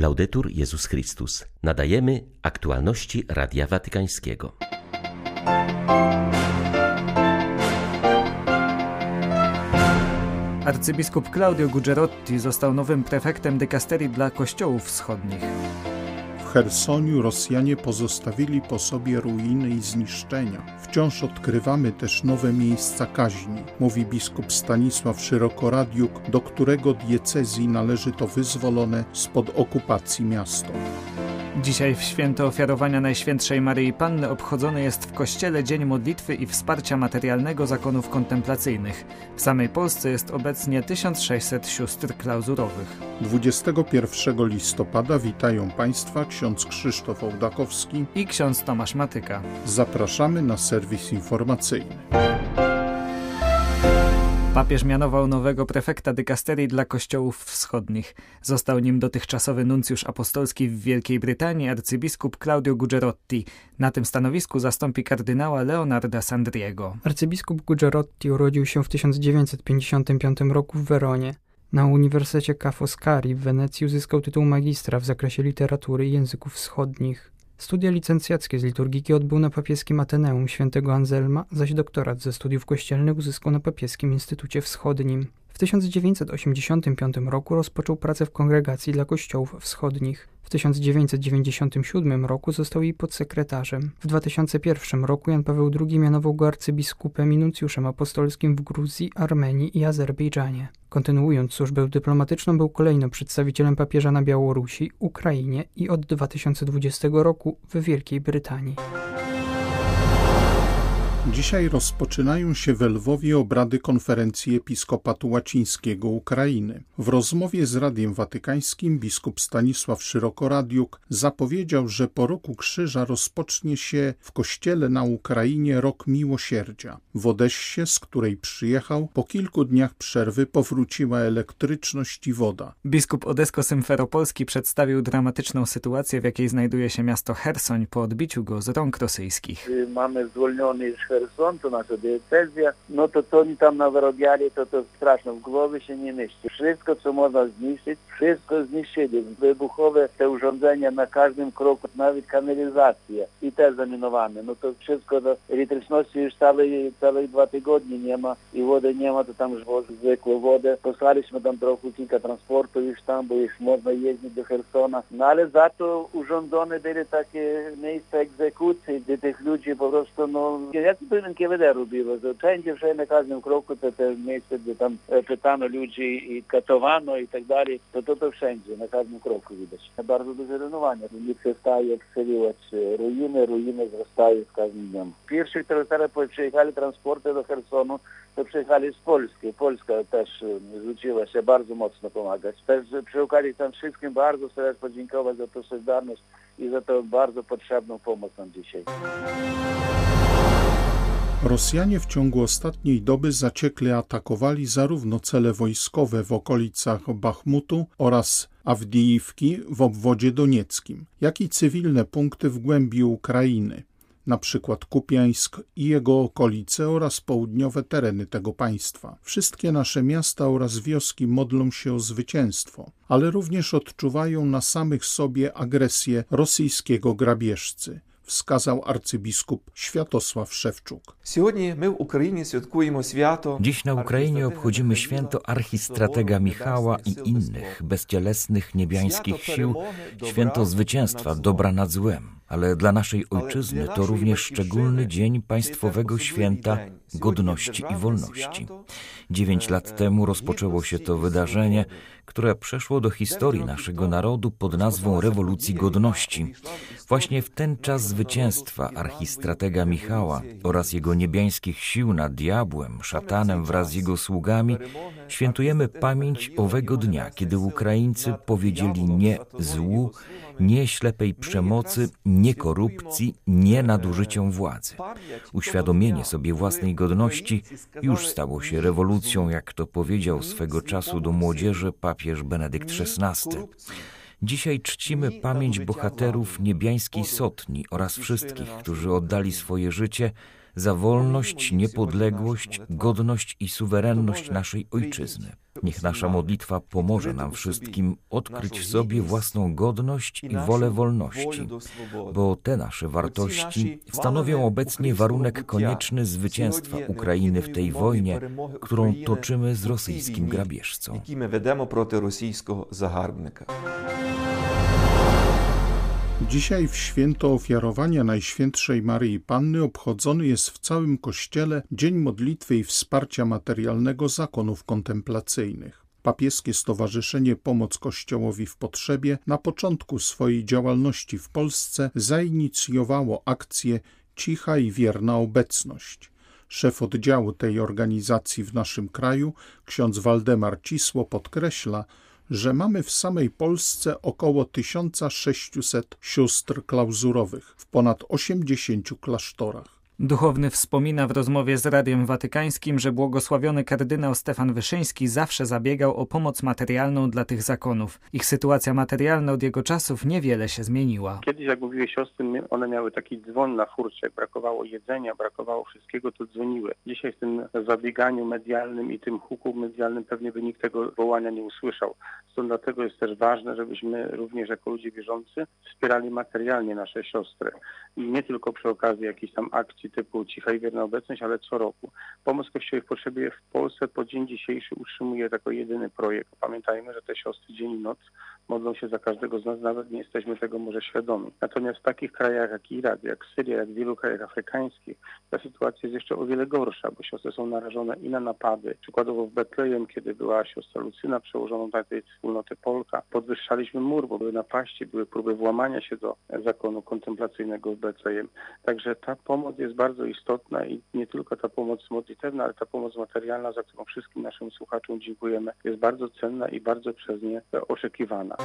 Laudetur Jezus Chrystus. Nadajemy aktualności Radia Watykańskiego. Arcybiskup Claudio Gugerotti został nowym prefektem dykasterii dla kościołów wschodnich. Chersoniu Rosjanie pozostawili po sobie ruiny i zniszczenia. Wciąż odkrywamy też nowe miejsca kaźni, mówi biskup Stanisław Szerokoradiuk, do którego diecezji należy to wyzwolone spod okupacji miasto. Dzisiaj w święto ofiarowania Najświętszej Maryi Panny obchodzony jest w Kościele Dzień Modlitwy i Wsparcia Materialnego Zakonów Kontemplacyjnych. W samej Polsce jest obecnie 1600 sióstr klauzurowych. 21 listopada witają Państwa ksiądz Krzysztof Ołdakowski i ksiądz Tomasz Matyka. Zapraszamy na serwis informacyjny. Papież mianował nowego prefekta dykasterii dla kościołów wschodnich. Został nim dotychczasowy nuncjusz apostolski w Wielkiej Brytanii arcybiskup Claudio Gugerotti. Na tym stanowisku zastąpi kardynała Leonarda Sandriego. Arcybiskup Gugerotti urodził się w 1955 roku w Weronie. Na Uniwersytecie Ca' Foscari w Wenecji uzyskał tytuł magistra w zakresie literatury i języków wschodnich. Studia licencjackie z liturgiki odbył na papieskim Ateneum świętego Anselma, zaś doktorat ze studiów kościelnych uzyskał na papieskim Instytucie Wschodnim. W 1985 roku rozpoczął pracę w Kongregacji dla Kościołów Wschodnich. W 1997 roku został jej podsekretarzem. W 2001 roku Jan Paweł II mianował go arcybiskupem i nuncjuszem apostolskim w Gruzji, Armenii i Azerbejdżanie. Kontynuując służbę dyplomatyczną, był kolejno przedstawicielem papieża na Białorusi, Ukrainie i od 2020 roku w Wielkiej Brytanii. Dzisiaj rozpoczynają się we Lwowie obrady konferencji Episkopatu Łacińskiego Ukrainy. W rozmowie z Radiem Watykańskim biskup Stanisław Szyrokoradiuk zapowiedział, że po roku krzyża rozpocznie się w kościele na Ukrainie rok miłosierdzia. W Odessie, z której przyjechał, po kilku dniach przerwy powróciła elektryczność i woda. Biskup Odesko-Symferopolski przedstawił dramatyczną sytuację, w jakiej znajduje się miasto Hersoń po odbiciu go z rąk rosyjskich. Y, mamy zwolniony to nasza diecezja, no to co oni tam nawyrobiali, to to straszno, w głowie się nie mieści. Wszystko, co można zniszczyć, wszystko zniszczyli. Wybuchowe te urządzenia na każdym kroku, nawet kanalizacje i te zaminowane. No to wszystko do elektryczności już całe, całe dwa tygodnie nie ma i wody nie ma, to tam już zwykłą wodę. Posłaliśmy tam trochę kilka transportów już tam, bo już można jeździć do Hersona. No ale za to urządzone były takie miejsca egzekucji, gdzie tych ludzi po prostu, no, by NKWD robiło, że wszędzie, wszędzie na każdym kroku to te miejsce, gdzie tam pytano ludzi i katowano i tak dalej, to to, to wszędzie, na każdym kroku widać. Bardzo duże renowanie. Nie przestaje ekscelować ruiny, ruiny wzrastają z każdym dniem. Pierwsi, którzy teraz przyjechali transporty do Hersonu, to przyjechali z Polski. Polska też zwróciła się bardzo mocno pomagać. Też przy okazji tam wszystkim bardzo chcę podziękować za tę solidarność i za tę bardzo potrzebną pomoc dzisiaj. Rosjanie w ciągu ostatniej doby zaciekle atakowali zarówno cele wojskowe w okolicach Bachmutu oraz Awdijiwki w obwodzie donieckim, jak i cywilne punkty w głębi Ukrainy, przykład Kupiańsk i jego okolice oraz południowe tereny tego państwa. Wszystkie nasze miasta oraz wioski modlą się o zwycięstwo, ale również odczuwają na samych sobie agresję rosyjskiego grabieżcy wskazał arcybiskup Światosław Szewczuk. Dziś na Ukrainie obchodzimy święto archistratega Michała i innych bezcielesnych niebiańskich sił, święto zwycięstwa dobra nad złem ale dla naszej ojczyzny to również szczególny dzień państwowego święta godności i wolności. Dziewięć lat temu rozpoczęło się to wydarzenie, które przeszło do historii naszego narodu pod nazwą Rewolucji Godności. Właśnie w ten czas zwycięstwa archistratega Michała oraz jego niebiańskich sił nad diabłem, szatanem wraz z jego sługami świętujemy pamięć owego dnia, kiedy Ukraińcy powiedzieli nie złu, nie ślepej przemocy, nie korupcji, nie nadużyciom władzy. Uświadomienie sobie własnej godności już stało się rewolucją, jak to powiedział swego czasu do młodzieży papież Benedykt XVI. Dzisiaj czcimy pamięć bohaterów niebiańskiej sotni oraz wszystkich, którzy oddali swoje życie za wolność, niepodległość, godność i suwerenność naszej ojczyzny. Niech nasza modlitwa pomoże nam wszystkim odkryć w sobie własną godność i wolę wolności, bo te nasze wartości stanowią obecnie warunek konieczny zwycięstwa Ukrainy w tej wojnie, którą toczymy z rosyjskim grabieżcą. Dzisiaj w święto ofiarowania Najświętszej Maryi Panny obchodzony jest w całym Kościele Dzień Modlitwy i Wsparcia Materialnego Zakonów Kontemplacyjnych. Papieskie Stowarzyszenie Pomoc Kościołowi w Potrzebie na początku swojej działalności w Polsce zainicjowało akcję Cicha i Wierna Obecność. Szef oddziału tej organizacji w naszym kraju, ksiądz Waldemar Cisło, podkreśla, że mamy w samej Polsce około 1600 sióstr klauzurowych w ponad 80 klasztorach. Duchowny wspomina w rozmowie z Radiem Watykańskim, że błogosławiony kardynał Stefan Wyszyński zawsze zabiegał o pomoc materialną dla tych zakonów. Ich sytuacja materialna od jego czasów niewiele się zmieniła. Kiedyś, jak mówiły siostry, one miały taki dzwon na furcie. Jak brakowało jedzenia, brakowało wszystkiego, to dzwoniły. Dzisiaj w tym zabieganiu medialnym i tym huku medialnym pewnie by nikt tego wołania nie usłyszał. Stąd dlatego jest też ważne, żebyśmy również jako ludzie wierzący wspierali materialnie nasze siostry. I nie tylko przy okazji jakichś tam akcji typu cicha i wierna obecność, ale co roku. Pomoc Kościołowi w potrzebie w Polsce po dzień dzisiejszy utrzymuje jako jedyny projekt. Pamiętajmy, że te siostry dzień i noc modlą się za każdego z nas, nawet nie jesteśmy tego może świadomi. Natomiast w takich krajach jak Irak, jak Syria, jak w wielu krajach afrykańskich, ta sytuacja jest jeszcze o wiele gorsza, bo siostry są narażone i na napady. Przykładowo w Betlejem, kiedy była siostra Lucyna przełożoną na tej wspólnoty Polka, podwyższaliśmy mur, bo były napaści, były próby włamania się do zakonu kontemplacyjnego w Betlejem. Także ta pomoc jest bardzo istotna i nie tylko ta pomoc modlitewna, ale ta pomoc materialna, za którą wszystkim naszym słuchaczom dziękujemy, jest bardzo cenna i bardzo przez nie oczekiwana.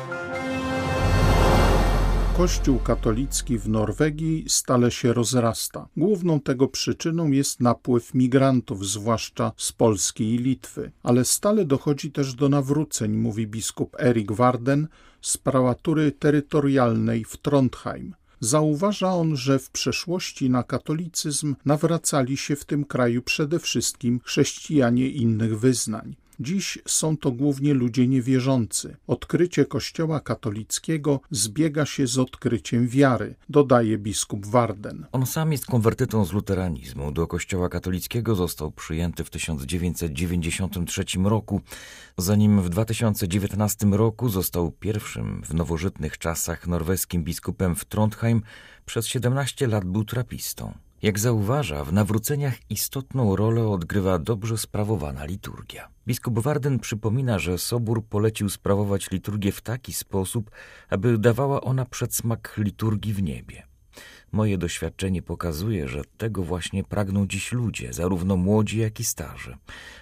Kościół katolicki w Norwegii stale się rozrasta. Główną tego przyczyną jest napływ migrantów, zwłaszcza z Polski i Litwy. Ale stale dochodzi też do nawróceń, mówi biskup Erik Warden z prałatury terytorialnej w Trondheim. Zauważa on, że w przeszłości na katolicyzm nawracali się w tym kraju przede wszystkim chrześcijanie innych wyznań. Dziś są to głównie ludzie niewierzący. Odkrycie Kościoła katolickiego zbiega się z odkryciem wiary, dodaje biskup Warden. On sam jest konwertytą z luteranizmu. Do Kościoła katolickiego został przyjęty w 1993 roku, zanim w 2019 roku został pierwszym w nowożytnych czasach norweskim biskupem w Trondheim, przez 17 lat był trapistą. Jak zauważa, w nawróceniach istotną rolę odgrywa dobrze sprawowana liturgia. Biskup Warden przypomina, że Sobór polecił sprawować liturgię w taki sposób, aby dawała ona przedsmak liturgii w niebie. Moje doświadczenie pokazuje, że tego właśnie pragną dziś ludzie, zarówno młodzi, jak i starzy.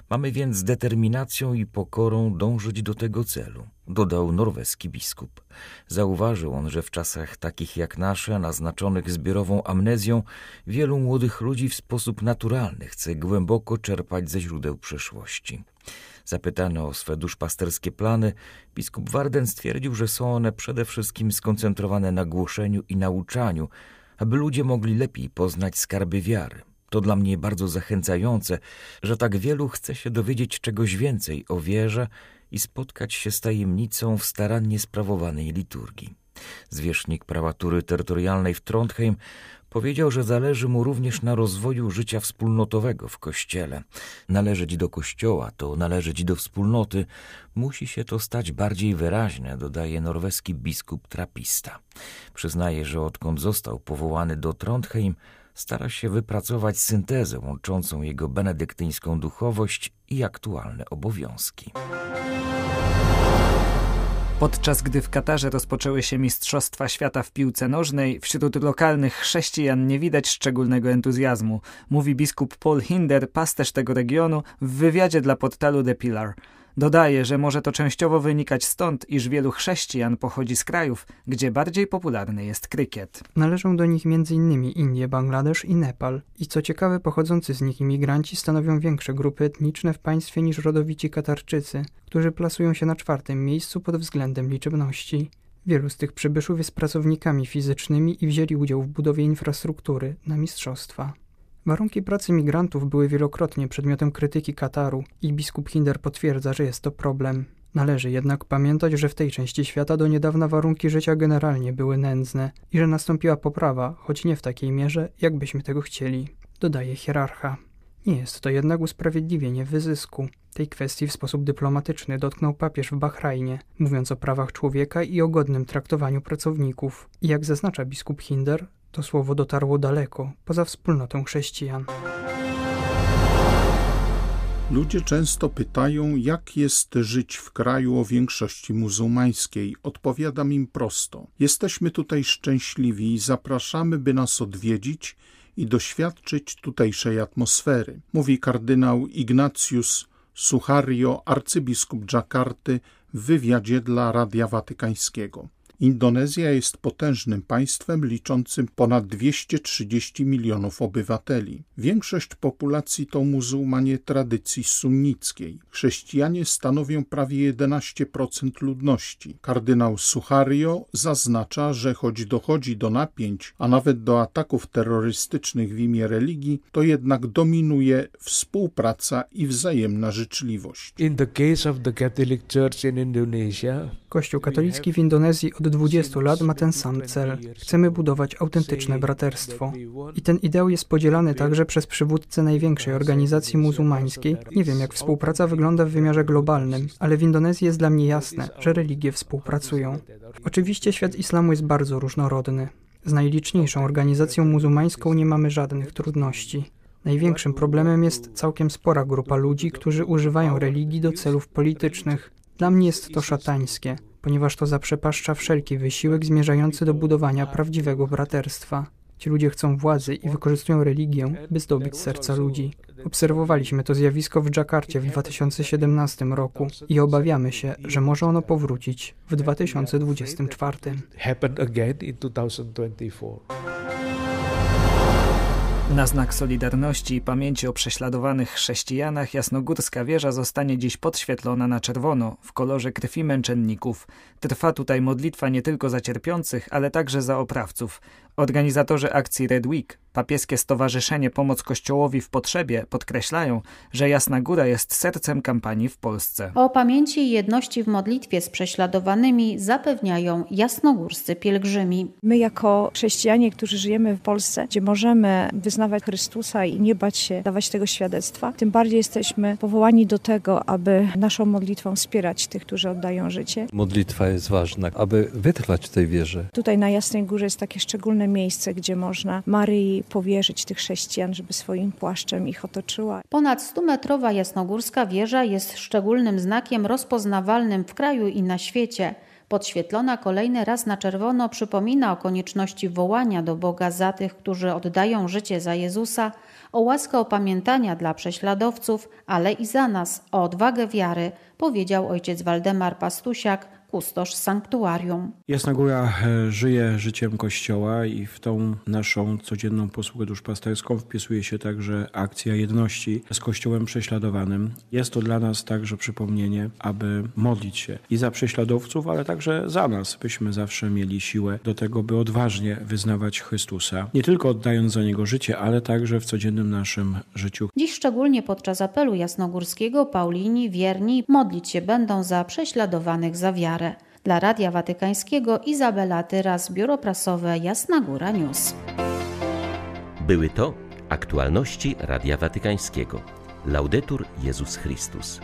Mamy więc z determinacją i pokorą dążyć do tego celu, dodał norweski biskup. Zauważył on, że w czasach takich jak nasze, naznaczonych zbiorową amnezją, wielu młodych ludzi w sposób naturalny chce głęboko czerpać ze źródeł przeszłości. Zapytany o swe duszpasterskie plany, biskup Warden stwierdził, że są one przede wszystkim skoncentrowane na głoszeniu i nauczaniu, aby ludzie mogli lepiej poznać skarby wiary. To dla mnie bardzo zachęcające, że tak wielu chce się dowiedzieć czegoś więcej o wierze i spotkać się z tajemnicą w starannie sprawowanej liturgii. Zwierzchnik prałatury terytorialnej w Trondheim powiedział, że zależy mu również na rozwoju życia wspólnotowego w Kościele. Należeć do Kościoła to należeć do wspólnoty. Musi się to stać bardziej wyraźne, dodaje norweski biskup trapista. Przyznaje, że odkąd został powołany do Trondheim, stara się wypracować syntezę łączącą jego benedyktyńską duchowość i aktualne obowiązki. Podczas gdy w Katarze rozpoczęły się Mistrzostwa Świata w piłce nożnej, wśród lokalnych chrześcijan nie widać szczególnego entuzjazmu, mówi biskup Paul Hinder, pasterz tego regionu, w wywiadzie dla portalu The Pillar. Dodaje, że może to częściowo wynikać stąd, iż wielu chrześcijan pochodzi z krajów, gdzie bardziej popularny jest krykiet. Należą do nich m.in. Indie, Bangladesz i Nepal. I co ciekawe, pochodzący z nich imigranci stanowią większe grupy etniczne w państwie niż rodowici Katarczycy, którzy plasują się na czwartym miejscu pod względem liczebności. Wielu z tych przybyszów jest pracownikami fizycznymi i wzięli udział w budowie infrastruktury na mistrzostwa. Warunki pracy migrantów były wielokrotnie przedmiotem krytyki Kataru i biskup Hinder potwierdza, że jest to problem. Należy jednak pamiętać, że w tej części świata do niedawna warunki życia generalnie były nędzne i że nastąpiła poprawa, choć nie w takiej mierze, jakbyśmy tego chcieli, dodaje hierarcha. Nie jest to jednak usprawiedliwienie wyzysku. Tej kwestii w sposób dyplomatyczny dotknął papież w Bahrajnie, mówiąc o prawach człowieka i o godnym traktowaniu pracowników. I jak zaznacza biskup Hinder, to słowo dotarło daleko, poza wspólnotą chrześcijan. Ludzie często pytają, jak jest żyć w kraju o większości muzułmańskiej. Odpowiadam im prosto. Jesteśmy tutaj szczęśliwi i zapraszamy, by nas odwiedzić i doświadczyć tutejszej atmosfery, mówi kardynał Ignatius Suchario, arcybiskup Dżakarty w wywiadzie dla Radia Watykańskiego. Indonezja jest potężnym państwem liczącym ponad 230 milionów obywateli. Większość populacji to muzułmanie tradycji sunnickiej. Chrześcijanie stanowią prawie 11% ludności. Kardynał Suchario zaznacza, że choć dochodzi do napięć, a nawet do ataków terrorystycznych w imię religii, to jednak dominuje współpraca i wzajemna życzliwość. In the case of the Catholic Church in Indonesia, Kościół katolicki w Indonezji od 20 lat ma ten sam cel. Chcemy budować autentyczne braterstwo. I ten ideał jest podzielany także przez przywódcę największej organizacji muzułmańskiej. Nie wiem, jak współpraca wygląda w wymiarze globalnym, ale w Indonezji jest dla mnie jasne, że religie współpracują. Oczywiście świat islamu jest bardzo różnorodny. Z najliczniejszą organizacją muzułmańską nie mamy żadnych trudności. Największym problemem jest całkiem spora grupa ludzi, którzy używają religii do celów politycznych. Dla mnie jest to szatańskie, ponieważ to zaprzepaszcza wszelki wysiłek zmierzający do budowania prawdziwego braterstwa. Ci ludzie chcą władzy i wykorzystują religię, by zdobyć serca ludzi. Obserwowaliśmy to zjawisko w Dżakarcie w 2017 roku i obawiamy się, że może ono powrócić w 2024. Na znak solidarności i pamięci o prześladowanych chrześcijanach jasnogórska wieża zostanie dziś podświetlona na czerwono w kolorze krwi męczenników. Trwa tutaj modlitwa nie tylko za cierpiących, ale także za oprawców. Organizatorzy akcji Red Week, papieskie stowarzyszenie Pomoc Kościołowi w Potrzebie, podkreślają, że Jasna Góra jest sercem kampanii w Polsce. O pamięci i jedności w modlitwie z prześladowanymi zapewniają jasnogórscy pielgrzymi. My jako chrześcijanie, którzy żyjemy w Polsce, gdzie możemy wyznawać Chrystusa i nie bać się dawać tego świadectwa, tym bardziej jesteśmy powołani do tego, aby naszą modlitwą wspierać tych, którzy oddają życie. Modlitwa jest ważna, aby wytrwać w tej wierze. Tutaj na Jasnej Górze jest takie szczególne miejsce, gdzie można Maryi powierzyć tych chrześcijan, żeby swoim płaszczem ich otoczyła. Ponad 100-metrowa jasnogórska wieża jest szczególnym znakiem rozpoznawalnym w kraju i na świecie. Podświetlona kolejny raz na czerwono przypomina o konieczności wołania do Boga za tych, którzy oddają życie za Jezusa, o łaskę opamiętania dla prześladowców, ale i za nas, o odwagę wiary, powiedział ojciec Waldemar Pastusiak, kustosz sanktuarium. Jasna Góra e, żyje życiem Kościoła i w tą naszą codzienną posługę duszpasterską wpisuje się także akcja jedności z Kościołem prześladowanym. Jest to dla nas także przypomnienie, aby modlić się i za prześladowców, ale także za nas, byśmy zawsze mieli siłę do tego, by odważnie wyznawać Chrystusa. Nie tylko oddając za Niego życie, ale także w codziennym naszym życiu. Dziś szczególnie podczas apelu jasnogórskiego Paulini wierni modlić się będą za prześladowanych za wiarę. Dla Radia Watykańskiego Izabela Tyras, Biuro Prasowe Jasna Góra News. Były to aktualności Radia Watykańskiego. Laudetur Jezus Chrystus.